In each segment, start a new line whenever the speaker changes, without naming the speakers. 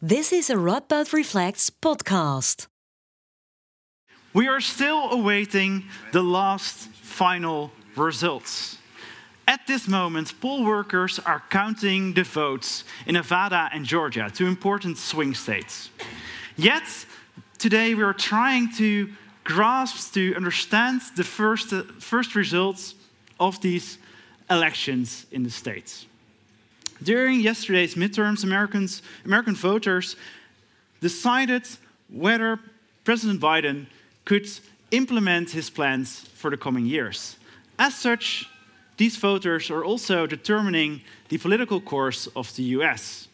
This is a Radboud Reflects podcast.
We are still awaiting the last final results. At this moment, poll workers are counting the votes in Nevada and Georgia, two important swing states. Yet, today we are trying to grasp, to understand the first, uh, first results of these elections in the states. During yesterday's midterms, Americans, American voters decided whether President Biden could implement his plans for the coming years. As such, these voters are also determining the political course of the US.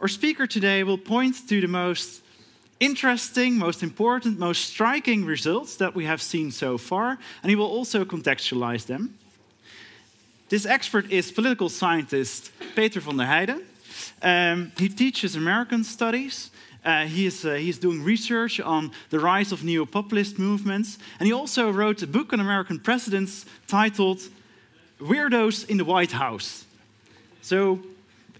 Our speaker today will point to the most interesting, most important, most striking results that we have seen so far, and he will also contextualize them. This expert is political scientist Peter van der Heijden. Um, he teaches American studies. Uh, he, is, uh, doing research on the rise of neo populist movements. And he also wrote a book on American presidents titled Weirdos in the White House. So,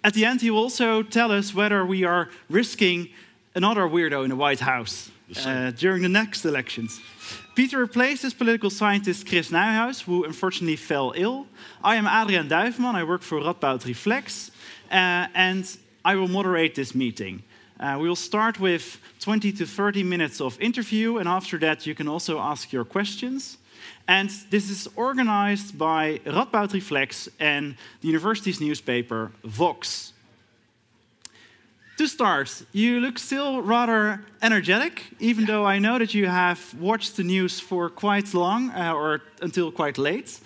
at the end, he will also tell us whether we are risking another weirdo in the White House uh, during the next elections. Peter replaces political scientist Chris Nijhuis, who unfortunately fell ill. I am Adrian Duiveman. I work for Radboud Reflects, uh, and I will moderate this meeting. Uh, we will start with 20 to 30 minutes of interview, and after that, you can also ask your questions. And this is organized by Radboud Reflects and the university's newspaper, Vox. To stars. you look still rather energetic, even though I know that you have watched the news for quite long uh, or until quite late.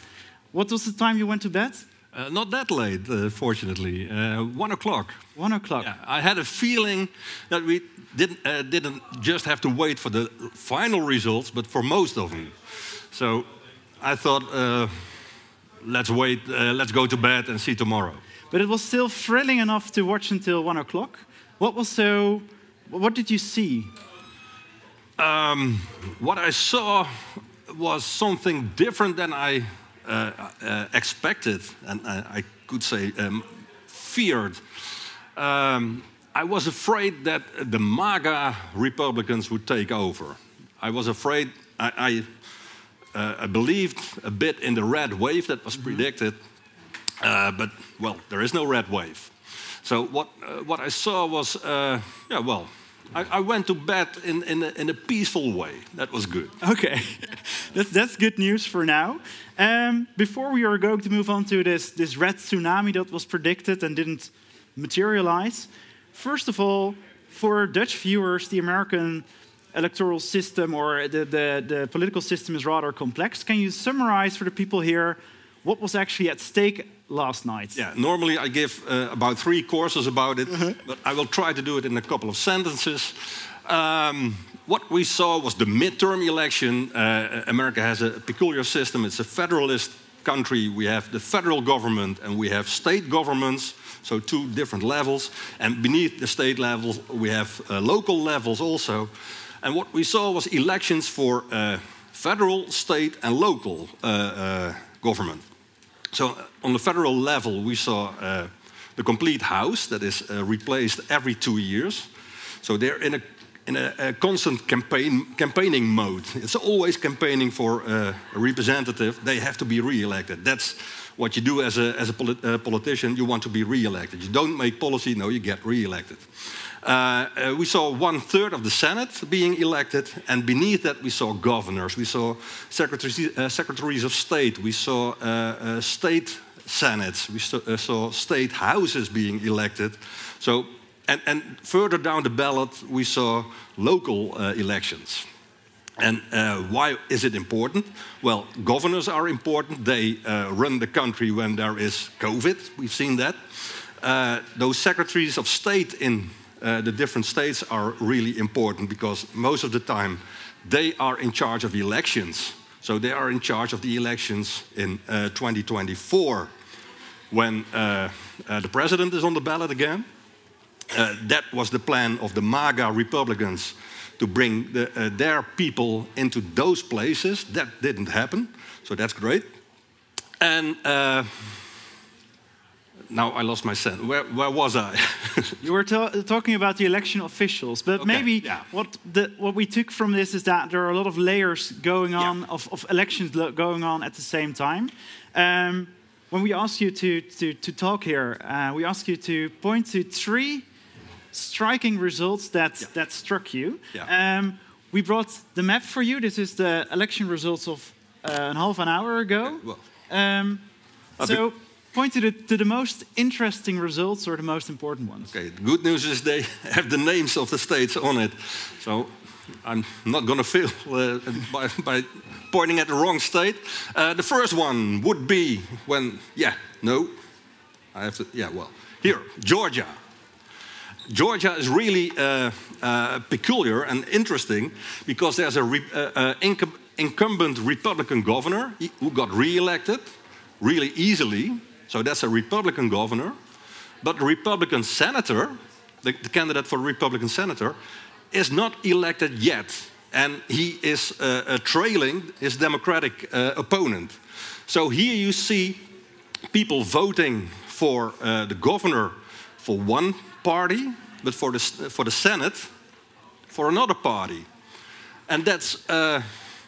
What was the time you went to bed?
Uh, not that late, uh, fortunately. Uh, one o'clock.
One o'clock.
Yeah, I had a feeling that we didn't, uh, didn't just have to wait for the final results, but for most of them. So I thought, uh, let's wait, let's go to bed and see tomorrow.
But it was still thrilling enough to watch until one o'clock. What was so? What did you see?
Um, what I saw was something different than I uh, uh, expected, and I, I could say um, feared. Um, I was afraid that the MAGA Republicans would take over. I was afraid. I, I, uh, I believed a bit in the red wave that was mm -hmm. predicted, uh, but well, there is no red wave. So what, uh, what I saw was, uh, yeah, well, I, I, went to bed in, in, a, in a peaceful way. That was good.
Okay, that's, that's good news for now. Um, before we are going to move on to this, this red tsunami that was predicted and didn't materialize, first of all, for Dutch viewers, the American electoral system or the, the, the political system is rather complex. Can you summarize for the people here what was actually at stake last night?
Yeah, normally I give uh, about three courses about it, uh -huh. but I will try to do it in a couple of sentences. Um, what we saw was the midterm election. Uh, America has a peculiar system, it's a federalist country. We have the federal government and we have state governments. So, two different levels. And beneath the state levels, we have uh, local levels also. And what we saw was elections for uh, federal, state, and local uh, government. So on the federal level, we saw uh, the complete house that is uh, replaced every two years. So they're in a in a, a constant campaign campaigning mode. It's always campaigning for uh, a representative. They have to be re-elected. That's what you do as a as a polit uh, politician. You want to be re-elected. You don't make policy. No, you get re-elected. Uh, uh, we saw one third of the Senate being elected, and beneath that, we saw governors, we saw secretaries, uh, secretaries of state, we saw uh, state senates, we uh, saw state houses being elected. So, and, and, further down the ballot, we saw local elections. And why is it important? Well, governors are important. They run the country when there is COVID. We've seen that. those secretaries of state in uh, the different states are really important because most of the time they are in charge of elections. So they are in charge of the elections in uh, 2024 when uh, uh, the president is on the ballot again. Uh, that was the plan of the MAGA Republicans to bring the, uh, their people into those places. That didn't happen, so that's great. And now I lost my sense. Where, where was I?
You were talking about the election officials, but
Okay,
maybe
yeah.
what the, what we took from this is that there are a lot of layers going on of, of elections going on at the same time. Um, when we asked you to to, to talk here, uh, we asked you to point to three striking results that that struck you.
Yeah.
Um, we brought the map for you. This is the election results of uh, a half an hour ago.
well,
Um, so point to the, to the most interesting results or the most important ones.
Okay, the good news is they have the names of the states on it. So I'm not going to fail uh, by, by pointing at the wrong state. Uh, the first one would be when, yeah, no, I have to, yeah, well, here, Georgia. Georgia is really uh, uh, peculiar and interesting because there's a re- uh, uh, incum- incumbent Republican governor who got re-elected really easily. So that's a Republican governor. But the Republican senator, the, the candidate for Republican senator, is not elected yet. And he is uh, uh, trailing his Democratic opponent. So here you see people voting for the governor for one party, but for the, for the Senate for another party. And that's, uh,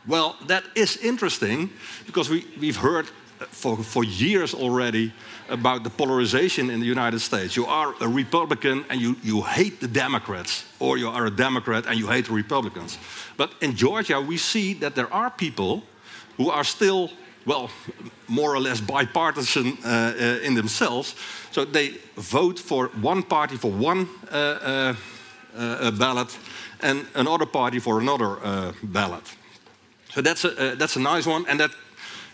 well, that is interesting because we, we've heard for, for years already about the polarization in the United States. You are a Republican and you, you hate the Democrats, or you are a Democrat and you hate the Republicans. But in Georgia, we see that there are people who are still, well, more or less bipartisan uh, uh, in themselves. So they vote for one party for one uh, uh, ballot and another party for another ballot. So that's a, that's a nice one, and that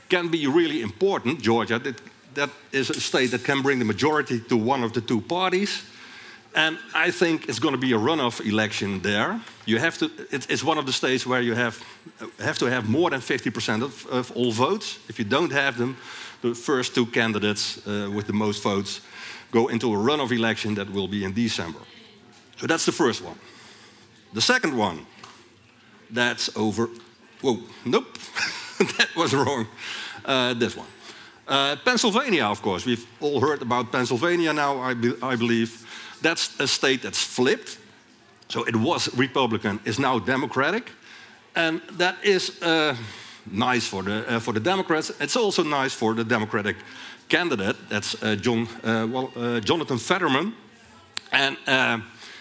can be really important. Georgia, that, that is a state that can bring the majority to one of the two parties. And I think it's going to be a runoff election there. You have to. It's, one of the states where you have have to have more than 50% of, of all votes. If you don't have them, the first two candidates uh, with the most votes go into a runoff election that will be in December. So that's the first one. The second one, that's over. Whoa, nope, that was wrong. Uh, this one. Uh, Pennsylvania, of course. We've all heard about Pennsylvania now, I, be, I believe. That's a state that's flipped. So it was Republican, is now Democratic. And that is uh, nice for the, uh, for the Democrats. It's also nice for the Democratic candidate. That's uh, John, uh, well, uh, Jonathan Fetterman. And uh,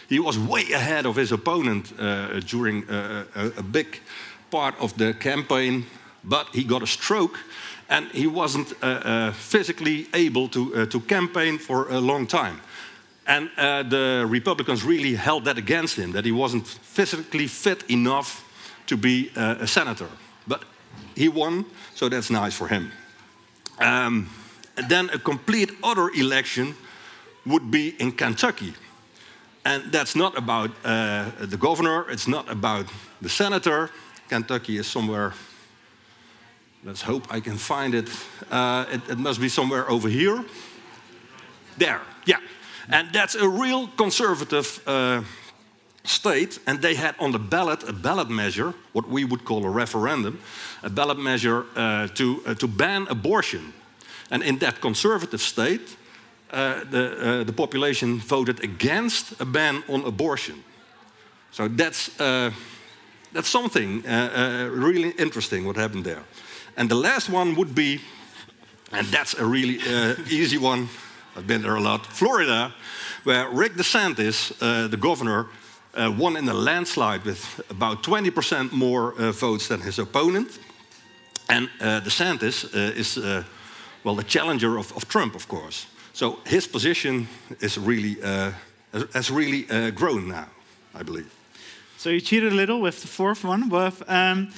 he was way ahead of his opponent during a, a big part of the campaign, but he got a stroke and he wasn't uh, uh, physically able to, uh, to campaign for a long time. And uh, the Republicans really held that against him, that he wasn't physically fit enough to be uh, a senator. But he won, so that's nice for him. Um, then a complete other election would be in Kentucky. And that's not about uh, the governor, it's not about the senator. Kentucky is somewhere, let's hope I can find it. Uh, it, it must be somewhere over here. There, yeah. And that's a real conservative uh, state, and they had on the ballot a ballot measure, what we would call a referendum, a ballot measure uh, to, uh, to ban abortion. And in that conservative state, uh, the, uh, the population voted against a ban on abortion. So that's, uh, that's something really interesting what happened there. And the last one would be, and that's a really easy one, I've been there a lot, Florida, where Rick DeSantis, uh, the governor, uh, won in a landslide with about 20% more uh, votes than his opponent. And uh, DeSantis uh, is, uh, well, the challenger of, of Trump, of course. So his position is really, has really grown now, I believe.
So you cheated a little with the fourth one. But um,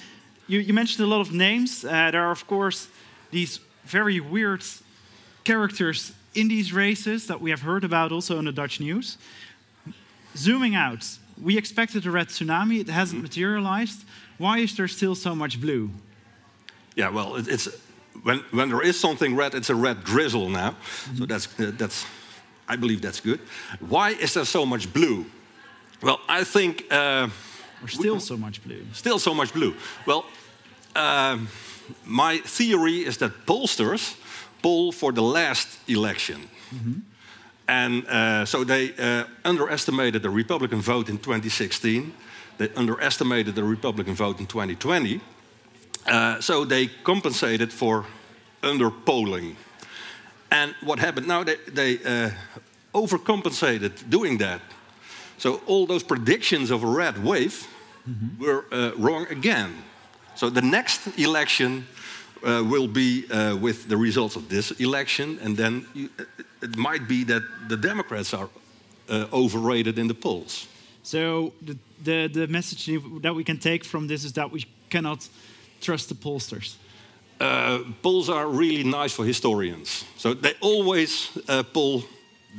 you, you mentioned a lot of names. There are, of course, these very weird characters in these races that we have heard about also in the Dutch news. Zooming out, we expected a red tsunami. It hasn't materialized. Why is there still so much blue?
Yeah, well, it, it's when when there is something red, it's a red drizzle now. So that's uh, that's, I believe that's good. Why is there so much blue? Well, I think uh,
Or still so much blue?
still so much blue. Well, um, my theory is that pollsters poll for the last election. And uh, so they uh, underestimated the Republican vote in 2016. They underestimated the Republican vote in 2020. Uh, so they compensated for underpolling. And what happened now, they, they uh, overcompensated doing that. So all those predictions of a red wave were uh, wrong again. So the next election uh, will be uh, with the results of this election, and then you, uh, it might be that the Democrats are uh, overrated in the polls.
So the, the, the message that we can take from this is that we cannot trust the pollsters.
Uh, polls are really nice for historians. So they always uh, poll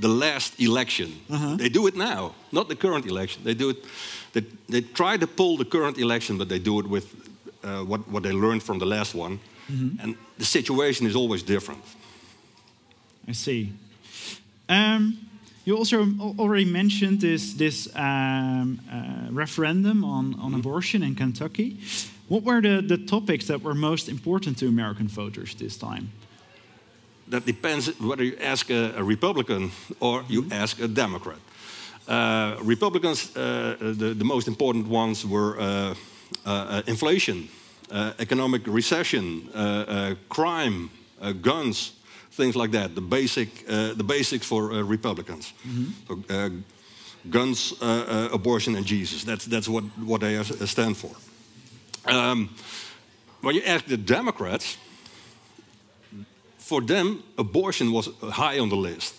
the last election. They do it now, not the current election. They do it. They, they try to poll the current election, but they do it with uh, what, what they learned from the last one. And the situation is always different.
I see. Um, you also already mentioned this this um, uh, referendum on, on abortion in Kentucky. What were the, the topics that were most important to American voters this time?
that depends whether you ask a, a Republican or you ask a Democrat. Uh, Republicans, uh, the, the most important ones were uh, uh, inflation, uh, economic recession, uh, uh, crime, uh, guns, things like that. The basic, uh, the basics for uh, Republicans. So, uh, guns, uh, uh, abortion, and Jesus. That's that's what what they uh, stand for. Um, when you ask the Democrats, for them, abortion was high on the list.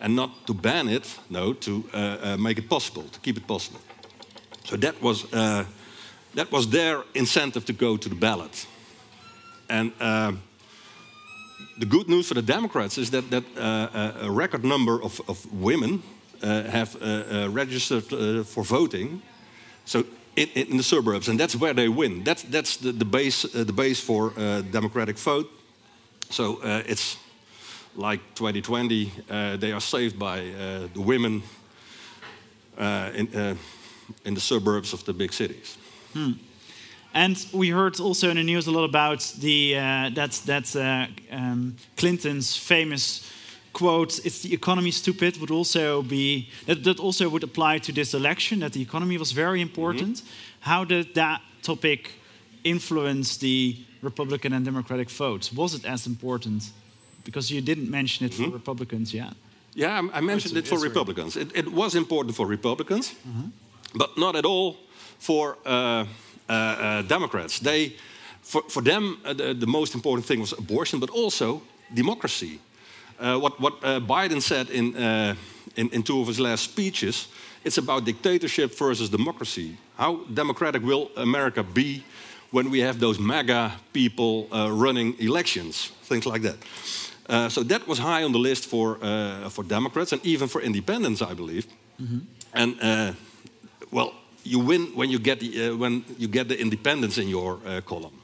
And not to ban it, no, to uh, uh, make it possible, to keep it possible. So that was, uh, that was their incentive to go to the ballot. And uh, the good news for the Democrats is that, that uh, uh, a record number of, of women uh, have uh, uh, registered for voting. So in, in the suburbs, and that's where they win. That's, that's the, the, base, the base for democratic vote. So it's like 2020, uh, they are saved by the women in, in the suburbs of the big cities.
And we heard also in the news a lot about the uh, that's that's uh, um, Clinton's famous quote: "It's the economy, stupid." Would also be that, that also would apply to this election. That the economy was very important. How did that topic influence the Republican and Democratic votes? Was it as important? Because you didn't mention it for Republicans yet.
Yeah, I, I mentioned it for. Republicans. It, it was important for Republicans, but not at all for uh, uh, uh, Democrats. They, for, for them, uh, the, the most important thing was abortion, but also democracy. Uh, what what uh, Biden said in, uh, in, in two of his last speeches, it's about dictatorship versus democracy. How democratic will America be when we have those MAGA people uh, running elections, things like that. Uh, so that was high on the list for, uh, for Democrats and even for independents, I believe. And uh, well, you win when you get the, uh, when you get the independents in your uh, column.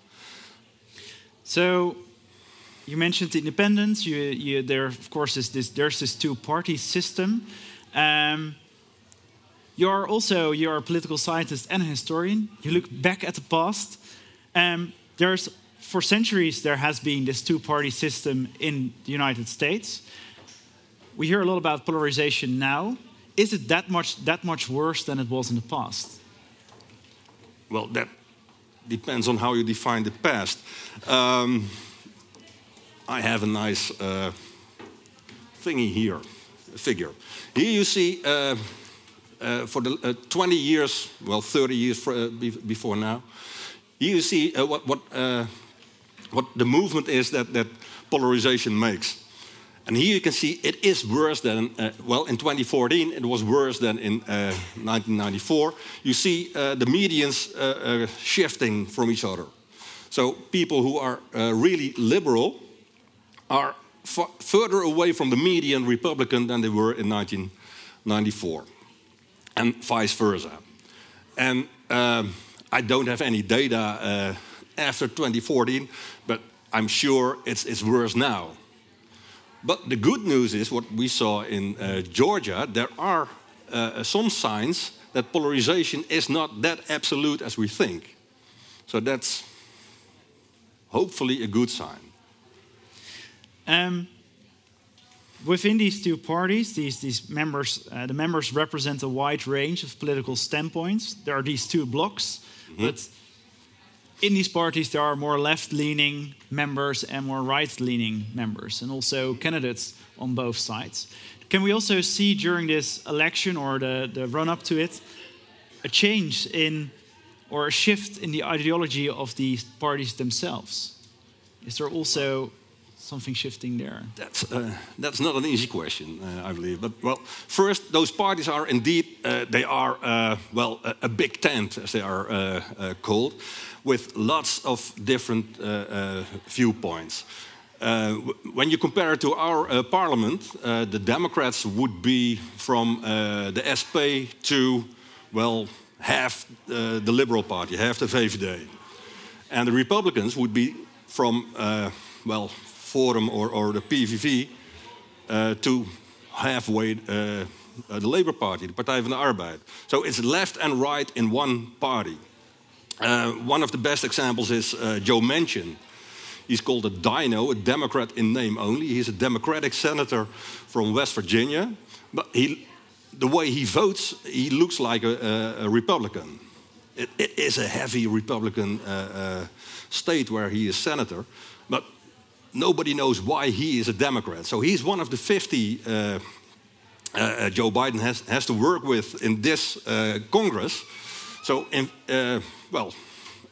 So you mentioned independence. You, you, there, of course, is this, there's this two-party system. Um, you're also you're a political scientist and a historian. You look back at the past. Um, there's for centuries there has been this two-party system in the United States. We hear a lot about polarization now. Is it that much that much worse than it was in the past?
Well, that depends on how you define the past. Um, I have a nice uh, thingy here, a figure. Here you see, uh, uh, for the uh, 20 years, well, 30 years for, uh, be- before now, here you see uh, what, what, what the movement is that, that polarization makes. And here you can see it is worse than, uh, well, in 2014 it was worse than in uh, 1994. You see uh, the medians uh, uh, shifting from each other. So people who are uh, really liberal are further away from the median Republican than they were in 1994, and vice versa. And um, I don't have any data after 2014, but I'm sure it's, it's worse now. But the good news is what we saw in uh, Georgia. There are uh, some signs that polarization is not that absolute as we think. So that's hopefully a good sign.
Um, within these two parties, these, these members, uh, the members represent a wide range of political standpoints. There are these two blocks, but in these parties there are more left-leaning members and more right-leaning members, and also candidates on both sides. Can we also see during this election or the, the run-up to it a change in or a shift in the ideology of these parties themselves? Is there also something shifting there?
That's, uh, that's not an easy question, uh, I believe. But well, first, those parties are indeed uh, they are uh, well a, a, big tent, as they are uh, uh, called, with lots of different viewpoints. when you compare it to our parliament, the Democrats would be from the SP to well half the Liberal Party, half the VVD, and the Republicans would be from well Forum or, or the PVV uh, to halfway uh, the Labour Party, the Partij van de Arbeid. So it's left and right in one party. Uh, one of the best examples is uh, Joe Manchin. He's called a dino, a Democrat in name only. He's a Democratic senator from West Virginia. But he, the way he votes, he looks like a, a, a Republican. It, it is a heavy Republican uh, uh, state where he is senator. But nobody knows why he is a Democrat. So he's one of the 50 uh, uh, uh, Joe Biden has, has to work with in this uh, Congress. So, in, uh, well,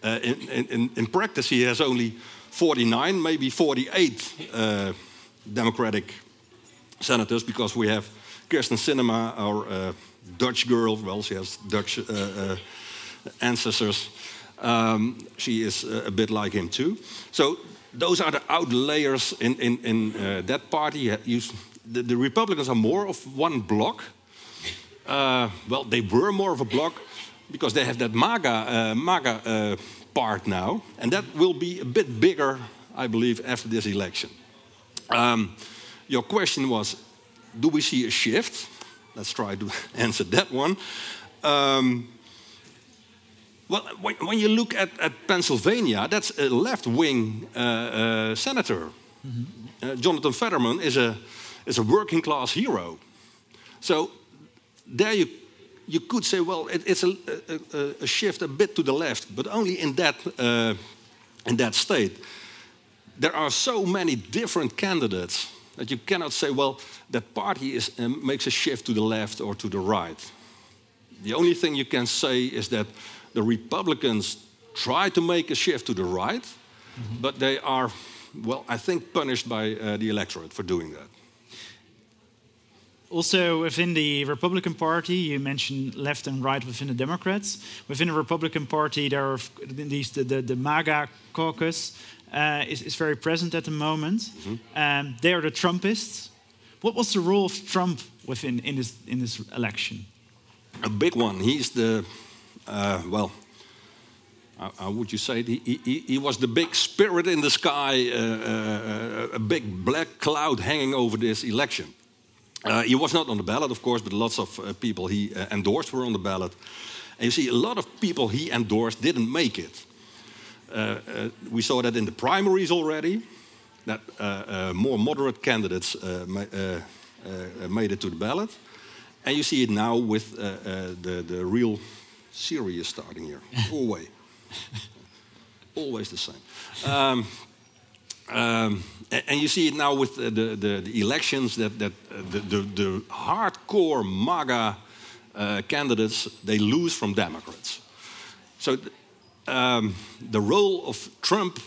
uh, in, in, in, practice, he has only 49, maybe 48 Democratic senators because we have Kyrsten Sinema, our Dutch girl. Well, she has Dutch ancestors. Um, she is a bit like him too. So those are the outlayers in, in, in uh, that party. You, the, the, Republicans are more of one block. Uh, well, they were more of a block because they have that MAGA, uh, MAGA uh, part now, and that will be a bit bigger, I believe, after this election. Um, your question was, do we see a shift? Let's try to answer that one. Um, well, when, when you look at, at, Pennsylvania, that's a left wing uh, uh, senator. Mm -hmm. uh, Jonathan Fetterman is a, is a working class hero. So there you, you could say, well, it, it's a, a, a, shift a bit to the left, but only in that, uh, in that state. There are so many different candidates that you cannot say, well, that party is, um, makes a shift to the left or to the right. The only thing you can say is that the Republicans try to make a shift to the right, mm -hmm. but they are, well, I think, punished by uh, the electorate for doing that.
Also, within the Republican Party, you mentioned left and right within the Democrats. Within the Republican Party, there are these the, the, the MAGA caucus uh, is, is very present at the moment. Mm -hmm. um, they are the Trumpists. What was the role of Trump within in this in this election?
A big one. He's the uh, well, how would you say? He, he, he, was the big spirit in the sky, uh, uh, a big black cloud hanging over this election. Uh, he was not on the ballot, of course, but lots of uh, people he uh, endorsed were on the ballot. And you see, a lot of people he endorsed didn't make it. we saw that in the primaries already, that more moderate candidates ma made it to the ballot. And you see it now with the, the real serious starting here. Always. Always the same. Um, um, and, you see it now with the, the, the elections that, that uh, the, the, the, hardcore MAGA uh, candidates, they lose from Democrats. So um, the role of Trump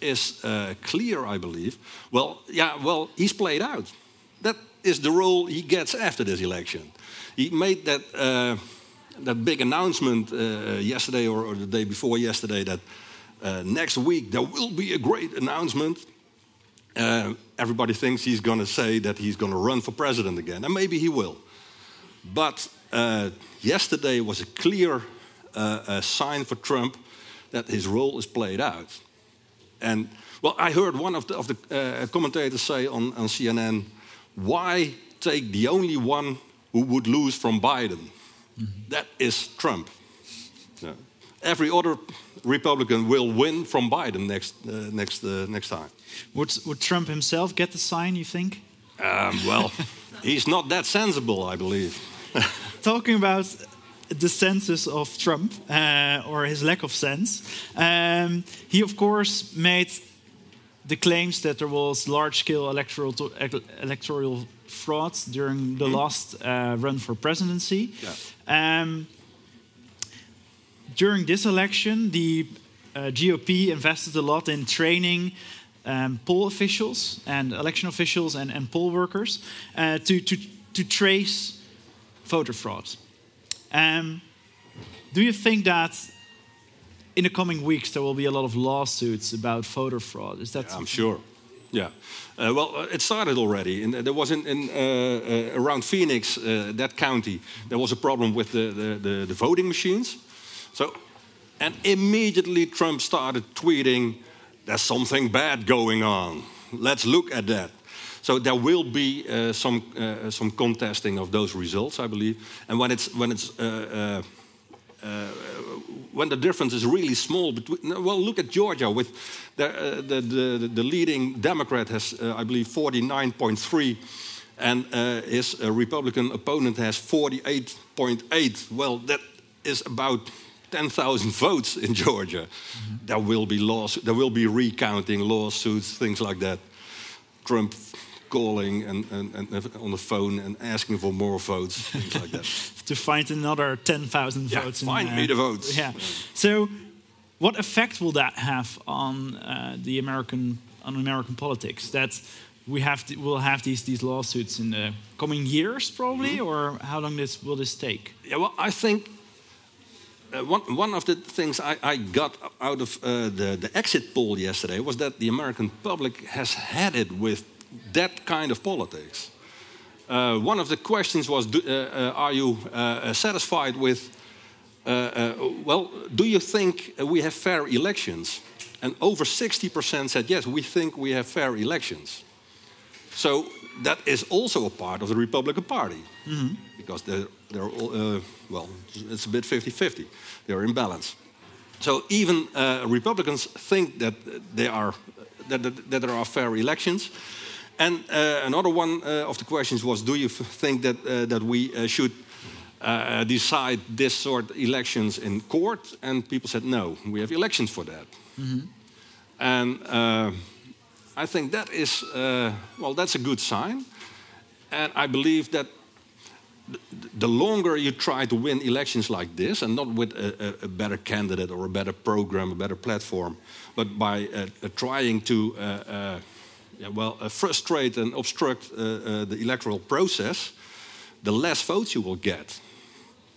is uh, clear, I believe. Well, yeah, well, he's played out. That is the role he gets after this election. He made that uh, that big announcement uh, yesterday or, or, the day before yesterday that uh, next week there will be a great announcement. Uh, everybody thinks he's going to say that he's going to run for president again, and maybe he will. But uh, yesterday was a clear uh, sign for Trump that his role is played out. And well, I heard one of the, of the uh, commentators say on, on CNN, why take the only one who would lose from Biden? -hmm. That is Trump. Yeah. Every other Republican will win from Biden next uh, next uh, next time.
Would, would Trump himself get the sign, you think?
Um, well, he's not that sensible, I believe.
Talking about the senses of Trump, uh, or his lack of sense, um, he of course made the claims that there was large-scale electoral electoral fraud during the mm. last uh, run for presidency. Yeah. Um, during this election, the uh, GOP invested a lot in training um, poll officials and election officials and, and poll workers uh, to, to, to trace voter fraud. Um, do you think that in the coming weeks there will be a lot of lawsuits about voter fraud? Is that?
Yeah, I'm sure. Yeah. Uh, well, uh, it started already. And there was in, in uh, uh around Phoenix, uh, that county, there was a problem with the, the, the, the voting machines. So, and immediately Trump started tweeting, "There's something bad going on. Let's look at that." So there will be uh, some some contesting of those results, I believe. And when it's when it's uh, uh, uh when the difference is really small between, well, look at Georgia with the uh, the, the, the, leading Democrat has, I believe, 49.3, and his Republican opponent has 48.8. Well, that is about 10,000 votes in Georgia. Mm -hmm. There will be laws, there will be recounting lawsuits, things like that. Trump calling and, and, and, on the phone and asking for more votes, things like that.
to find another 10,000
yeah,
votes.
Find in, uh, me the votes.
Yeah. So, what effect will that have on uh, the American on American politics? That we have to, will have these these lawsuits in the coming years, probably, mm -hmm. or how long this will this take?
Yeah, well, I think. Uh, one, one of the things I, I got out of uh, the, the exit poll yesterday was that the American public has had it with that kind of politics. Uh, one of the questions was do, uh, uh Are you uh, satisfied with, uh, well, do you think we have fair elections? And over 60% said, Yes, we think we have fair elections. So that is also a part of the Republican Party mm -hmm. because they're, they're all, well, it's a bit 50 50. They're in balance. So even Republicans think that, they are, that, that, that there are fair elections. And uh, another one uh, of the questions was, do you think that, uh, that we uh, should uh, decide this sort of elections in court? And people said, no, we have elections for that. Mm -hmm. And uh, I think that is, well, that's a good sign. And I believe that the longer you try to win elections like this, and not with a, a better candidate or a better program, a better platform, but by trying to yeah, well, uh, frustrate and obstruct uh, uh, the electoral process, the less votes you will get.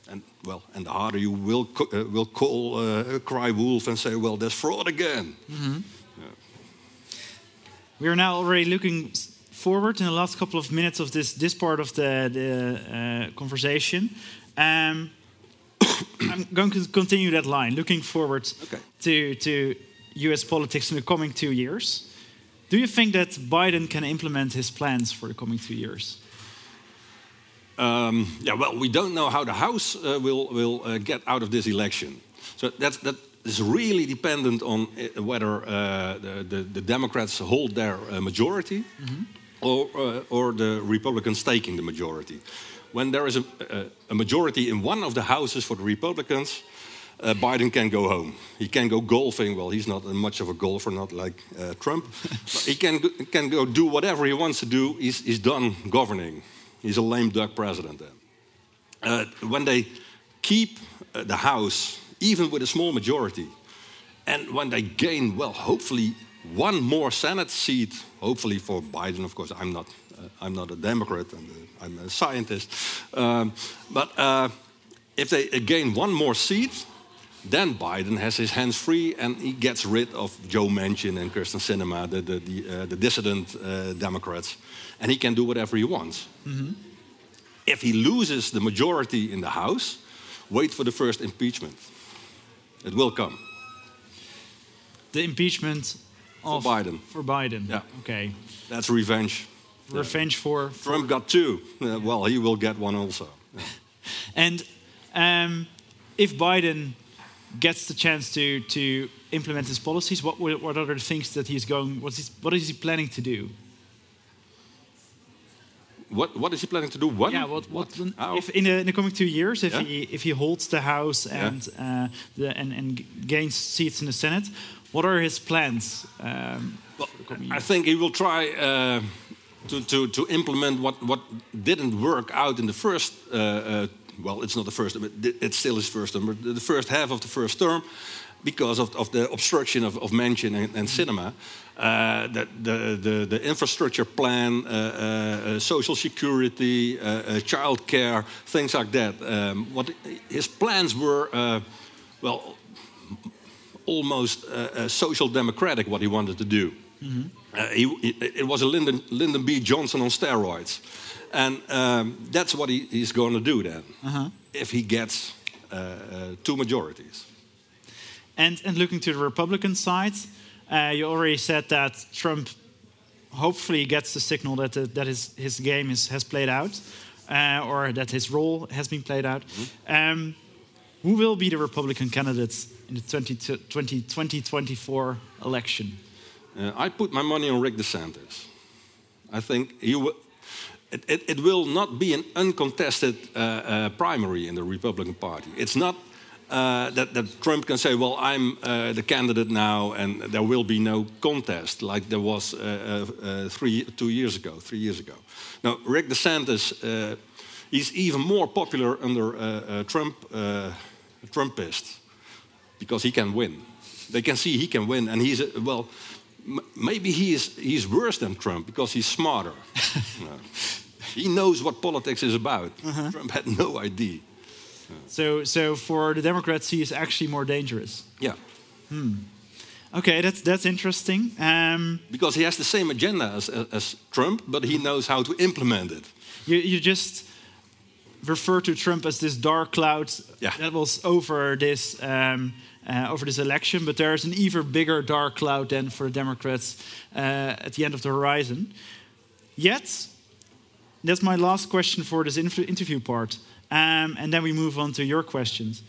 And well, and the harder you will uh, will call uh, cry wolf and say, well, there's fraud again. Mm -hmm.
yeah. We are now already looking forward in the last couple of minutes of this this part of the the uh, conversation. Um, I'm going to continue that line, looking forward okay. to to U.S. politics in the coming two years. Do you think that Biden can implement his plans for the coming two years?
Um, yeah, well, we don't know how the House uh, will, will uh, get out of this election. So that's, that is really dependent on uh, whether uh, the, the, the, Democrats hold their uh, majority mm -hmm. or, uh, or the Republicans taking the majority. When there is a, a, a majority in one of the houses for the Republicans, uh, Biden can go home. He can go golfing. Well, he's not much of a golfer, not like uh, Trump. he can can go do whatever he wants to do. He's, he's done governing. He's a lame duck president then. Uh, when they keep uh, the House, even with a small majority, and when they gain, well, hopefully one more Senate seat, hopefully for Biden, of course, I'm not, uh, I'm not a Democrat, I'm a, I'm a scientist. Um, but uh, if they gain one more seat, then Biden has his hands free and he gets rid of Joe Manchin and Kyrsten Sinema, the, the, the, uh, the dissident uh, Democrats, and he can do whatever he wants. Mm -hmm. If he loses the majority in the House, wait for the first impeachment. It will come.
The impeachment
of for Biden.
For Biden.
Yeah.
Okay.
That's revenge.
Revenge yeah. for,
for, Trump got two. Uh, well, he will get one also.
Yeah. and um, if Biden gets the chance to to implement his policies, what what what are the things that he's going? What's his, what is he planning to do?
What, what is he planning to do? What?
Yeah, what, what,
How?
if in the, in the coming two years, if
Yeah.
he if he holds the House and uh, the, and and gains seats in the Senate, what are his plans? Um,
Well,
for the coming
I think he will try uh, to, to, to implement what, what didn't work out in the first. Uh, uh, well, it's not the first. But it's still his first term. But the first half of the first term, because of, of the obstruction of, of Manchin and, and Sinema, uh, that the, the the infrastructure plan, uh, uh, uh, social security, uh, uh, child care, things like that. Um, what his plans were, uh, well, almost uh, uh, social democratic what he wanted to do. Uh, he, it, it was a Lyndon, Lyndon B. Johnson on steroids. And um, that's what he, he's going to do then, if he gets uh, uh, two majorities.
And and looking to the Republican side, uh, you already said that Trump hopefully gets the signal that the, that his his game is, has played out, uh, or that his role has been played out. Um, who will be the Republican candidates in the 20, 2024 election?
Uh, I put my money on Rick DeSantis. I think he will. It, it, it will not be an uncontested uh, uh, primary in the Republican Party. It's not uh, that, that Trump can say, "Well, I'm uh, the candidate now, and there will be no contest," like there was uh, uh, uh, three, two years ago, three years ago. Now, Rick DeSantis, uh, he's even more popular under uh, uh, Trump, uh, Trumpists because he can win. They can see he can win, and he's well. m- Maybe he is he's worse than Trump because he's smarter. He knows what politics is about. Trump had no idea.
So, so for the Democrats, he is actually more dangerous.
Yeah,
Okay, that's that's interesting. Um,
because he has the same agenda as, as Trump, but he knows how to implement it.
you, you just refer to Trump as this dark cloud
Yeah.
that was over this um, uh, over this election, but there's an even bigger dark cloud than for the Democrats uh, at the end of the horizon. Yet, that's my last question for this interview part, um, and then we move on to your questions.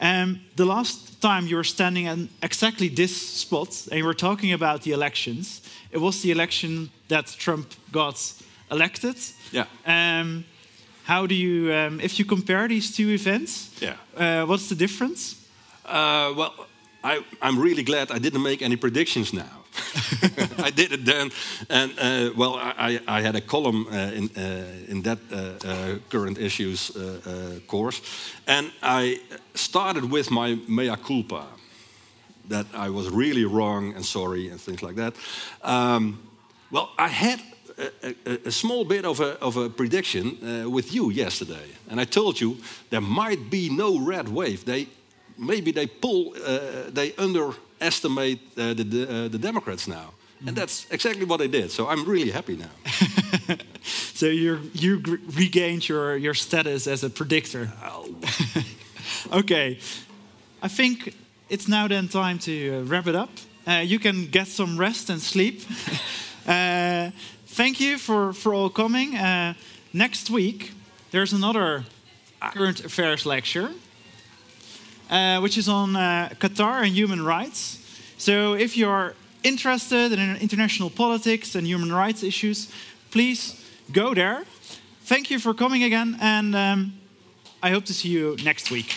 Um, the last time you were standing in exactly this spot and you were talking about the elections, it was the election that Trump got elected.
Yeah.
Um, how do you, um, if you compare these two events,
Yeah.
uh, what's the difference?
Uh, well, I, I'm really glad I didn't make any predictions now. I did it then, and uh, well, I, I had a column uh, in uh, in that uh, uh, current issues course, and I started with my mea culpa, that I was really wrong and sorry and things like that. Um, well, I had a, a, a small bit of a, of a prediction uh, with you yesterday, and I told you there might be no red wave. They maybe they pull, uh, they underestimate uh, the uh, the Democrats now, and that's exactly what they did. So I'm really happy now.
So you you regained your, your status as a predictor. okay, I think it's now then time to uh, wrap it up. Uh, you can get some rest and sleep. uh, thank you for, for all coming. Uh, next week, there's another current affairs lecture, uh, which is on uh, Qatar and human rights. So if you're interested in international politics and human rights issues, please go there. Thank you for coming again, and um, I hope to see you next week.